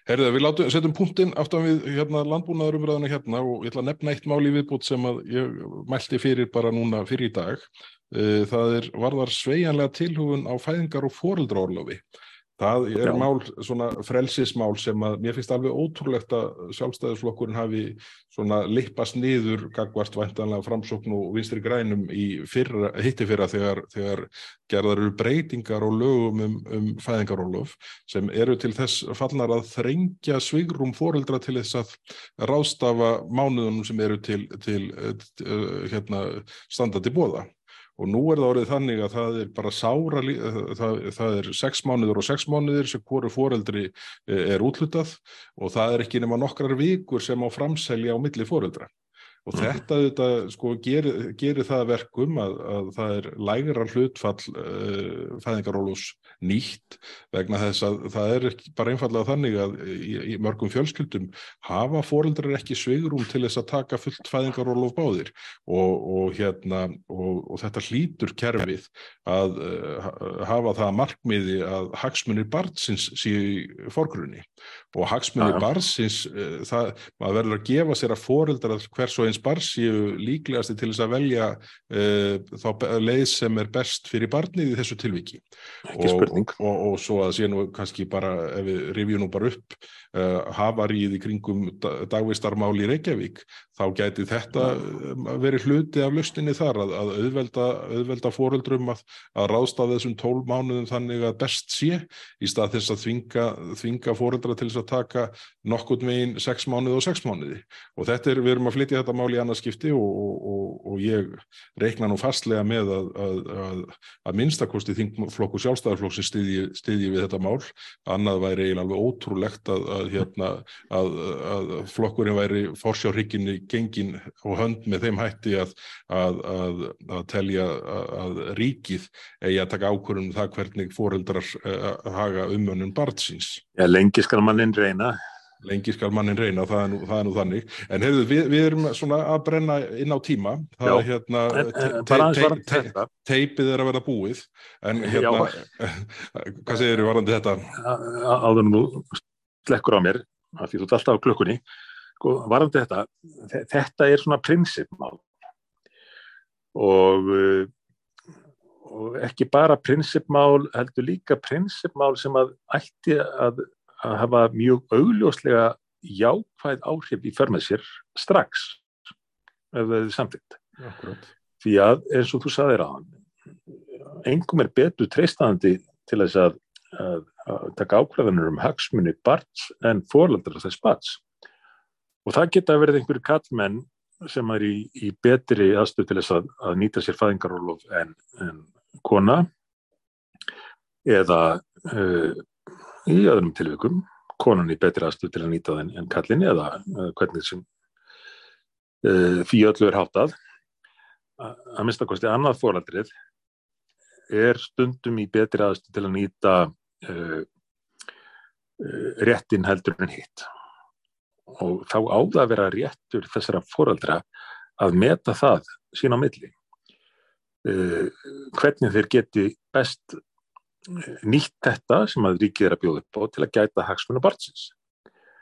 S1: Herðu, við látum, setjum punktinn aftan við hérna, landbúnaðurumræðina hérna og ég ætla að nefna eitt mál í viðbútt sem að ég mælti fyrir bara núna fyrir í dag. Eh, það er varðar sveianlega tilhugun á fæðingar og fóreldraorlofi. Það er Já. mál, svona frelsismál sem að mér finnst alveg ótrúlegt að sjálfstæðisflokkurinn hafi svona lippast niður gagvart væntanlega framsókn og vinstri grænum í fyrra, hitti fyrra þegar, þegar gerðar eru breytingar og lögum um, um fæðingarólof sem eru til þess fallnar að þrengja svigrum fóreldra til þess að rástafa mánuðunum sem eru til, til, til uh, hérna, standandi bóða. Og nú er það orðið þannig að það er bara sára, það, það er sex mánuður og sex mánuður sem hverju foreldri e, er útlutað og það er ekki nema nokkrar vikur sem á framselja á milli foreldra. Og þetta, þetta sko, gerir, gerir það verkum að, að það er lægra hlutfall uh, fæðingarólus nýtt vegna þess að það er bara einfallega þannig að í, í mörgum fjölskyldum hafa fóreldrar ekki svigurum til þess að taka fullt fæðingarólof báðir. Og, og, hérna, og, og þetta hlýtur kerfið að uh, hafa það markmiði að hagsmunir barnsins séu fórgrunni og hagsmunir barnsins uh, það, maður verður að gefa sér að fóreldrar hvers og eins barns séu líklegasti til þess að velja uh, þá leið sem er best fyrir barnið í þessu tilviki.
S2: Og,
S1: og, og svo að sé nú kannski bara ef við rifjum nú bara upp uh, hafaríð í kringum dagvistarmáli í Reykjavík þá gæti þetta verið hluti af lustinni þar að, að auðvelda, auðvelda fóreldrum að, að ráðstafa þessum tól mánuðum þannig að best sé í stað þess að þvinga, þvinga fóreldra til þess að taka nokkurt megin sex mánuði og sex mánuði. Og þetta er, við erum að flytja þetta mál í annarskipti og, og, og ég reikna nú fastlega með að, að minnstakosti þingflokku sjálfstæðarflokk sem stiðji, stiðji við þetta mál, annað væri eiginlega alveg ótrúlegt að hérna, flokkurinn væri forsjárhygginni gengin og hönd með þeim hætti að, að, að, að telja að ríkið eigi að taka ákvörðum um það hvernig fóreldrar uh, haga umönnum barnsins.
S2: Já, lengi skal mann inn reyna.
S1: lengi skal mannin reyna, það er nú, það er nú þannig en hefðu, við, við erum svona að brenna inn á tíma það er hérna te, te, te, teipið er að vera búið en hérna hvað segir þér varandi þetta?
S2: Áður nú slekkur á mér því þú ert alltaf á klukkunni sko, varandi þetta, þetta er svona prinsipmál og og ekki bara prinsipmál heldur líka prinsipmál sem að ætti að að hafa mjög augljóslega jákvæð áhrif í förmað sér strax ef það er samtitt. Því að eins og þú saðir á hann, engum er betur treystandi til þess að, að, að taka ákvæðanur um hagsmunni barns en fórlandar þess barns. Og það geta verið einhverju kallmenn sem er í, í betri aðstöð til þess að, að nýta sér fæðingarólof en, en kona eða uh, í öðrum tilvikum konan í betri aðstöð til að nýta þenn en kallin eða uh, hvernig sem uh, því öllu er háttað. Að minnstakosti annað fóraldrið er stundum í betri aðstöð til að nýta réttin heldur en hitt og þá áða að vera réttur þessara fóraldra að meta það sín á milli hvernig þeir geti best nýtt þetta sem að ríkið er að bjóða upp á til að gæta hagsmunum barnsins.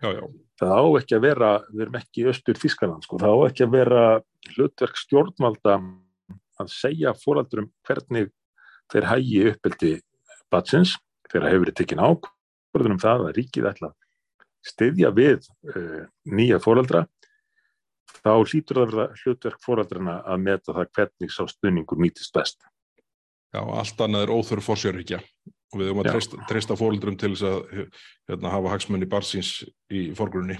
S1: Já, já.
S2: Það á ekki að vera, við erum ekki í östur Þískaland, sko, það á ekki að vera hlutverk stjórnvalda að segja fóraldurum hvernig þeir hægi uppeldi barnsins, þegar hefur verið tekinn ákvörðunum það að ríkið ætla að styðja við uh, nýja fóraldra, þá hlýtur það að vera hlutverk fóraldrana að meta það hvernig sá stunningur nýtist best.
S1: Já, allt annað er óþörf fórsjörhyggja og við höfum að treysta, treysta fólkdrum til þess að hérna, hafa hagsmunni barsins í forgrunni.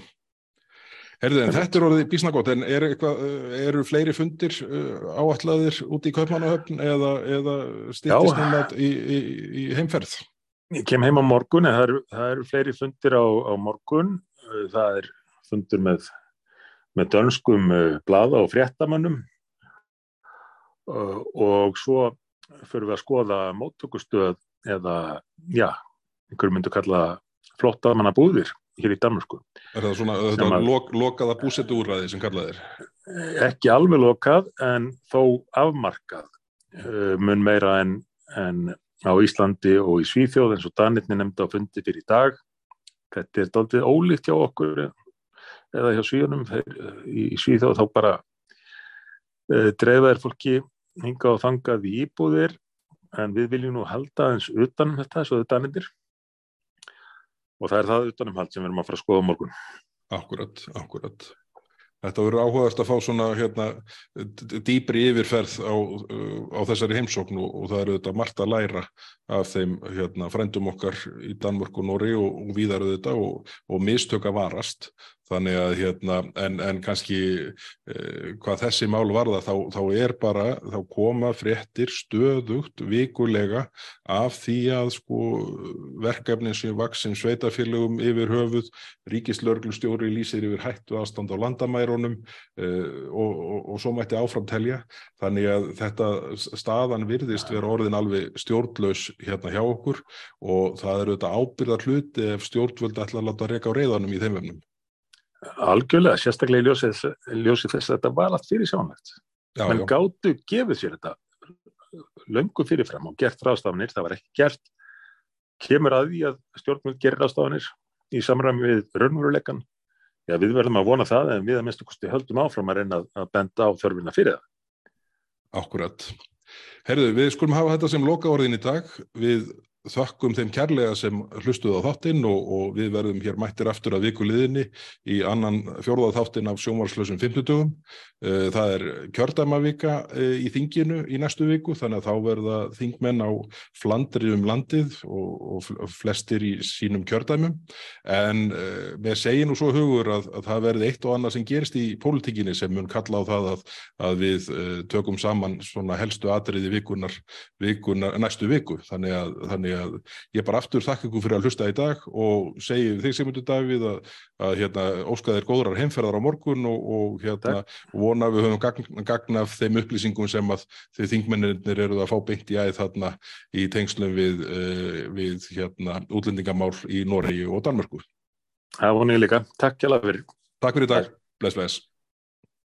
S1: Herðið, en þetta er orðið bísnagótt, en er eitthvað, eru fleiri fundir uh, áætlaðir út í Kaupmannahöfn eða, eða stýttist í, í, í heimferð?
S2: Ég kem heim á morgun, en það eru, það eru fleiri fundir á, á morgun, það er fundur með, með dönskum uh, blada og fréttamannum uh, og svo fyrir við að skoða móttökustöð eða, já, einhverjum myndu kalla flottamanna búðir hér í Danmarku.
S1: Er það svona þetta lok, lokaða búsettu úrræði sem kallað er?
S2: Ekki alveg lokað en þó afmarkað mun meira en, en á Íslandi og í Svíþjóð eins og Danirni nefndi á fundi fyrir í dag. Þetta er doldið ólíkt hjá okkur eða hjá Svíðunum. Í Svíþjóð þá bara uh, dreifaðir fólki hinga og þangað í íbúðir en við viljum nú halda eins utanum þetta svo þetta nefndir og það er það utanumhald sem við erum að fara að skoða morgun.
S1: Akkurat, akkurat. Þetta verður áhugast að fá svona hérna, dýbri yfirferð á, á þessari heimsóknu og það eru þetta margt að læra af þeim hérna, frændum okkar í Danmörk og Nóri og, og víðaruð þetta og, og mistöka varast Þannig að hérna, en, en kannski eh, hvað þessi mál varða þá, þá er bara, þá koma fréttir stöðugt vikulega af því að sko verkefnin sem vaksin sveitafélögum yfir höfuð, ríkislörglustjóri lýsir yfir hættu aðstand á landamærunum eh, og, og, og svo mætti áframtelja. Þannig að þetta staðan virðist vera orðin alveg stjórnlaus hérna hjá okkur og það eru þetta ábyrðar hluti ef stjórnvöldi ætla að láta reyka á reyðanum í þeim vefnum.
S2: Algjörlega, sérstaklega í ljósið, ljósið þess að þetta var allt fyrir sjónlegt. Men gáttu gefið sér þetta löngu fyrirfram og gert ráðstafanir, það var ekki gert. Kemur að því að stjórnmjöld gerir ráðstafanir í samræmi við raunveruleikan. Já, við verðum að vona það en við að minnstu kosti höldum áfram að reyna að benda á þörfina fyrir það.
S1: Akkurat. Herðu, við skulum hafa þetta sem loka orðin í dag. Við þökkum þeim kærlega sem hlustuð á þáttinn og, og við verðum hér mættir aftur að viku liðinni í annan fjórða þáttinn af sjónvarslösum 50. Eh, það er kjördæmavika eh, í þinginu í næstu viku þannig að þá verða þingmenn á flandri um landið og, og flestir í sínum kjördæmum en eh, segjum nú svo hugur að, að það verði eitt og annað sem gerist í pólitíkinni sem mun kalla á það að, að við tökum saman helstu atriði vikunar, vikunar næstu viku þannig að, þannig að ég bara aftur þakka ykkur fyrir að hlusta í dag og segi þig Sigmundur Davíð að, að hérna, óskaðir góðrar heimferðar á morgun og, og hérna, vona við höfum gagn, gagn af þeim upplýsingum sem að þið þingmennir eru að fá beint í æð þarna í tengslum við, uh, við hérna, útlendingamál í Noregi og Danmörku.
S2: Það vonu ég líka. Takk hjá það fyrir.
S1: Takk fyrir í dag. Bless, bless.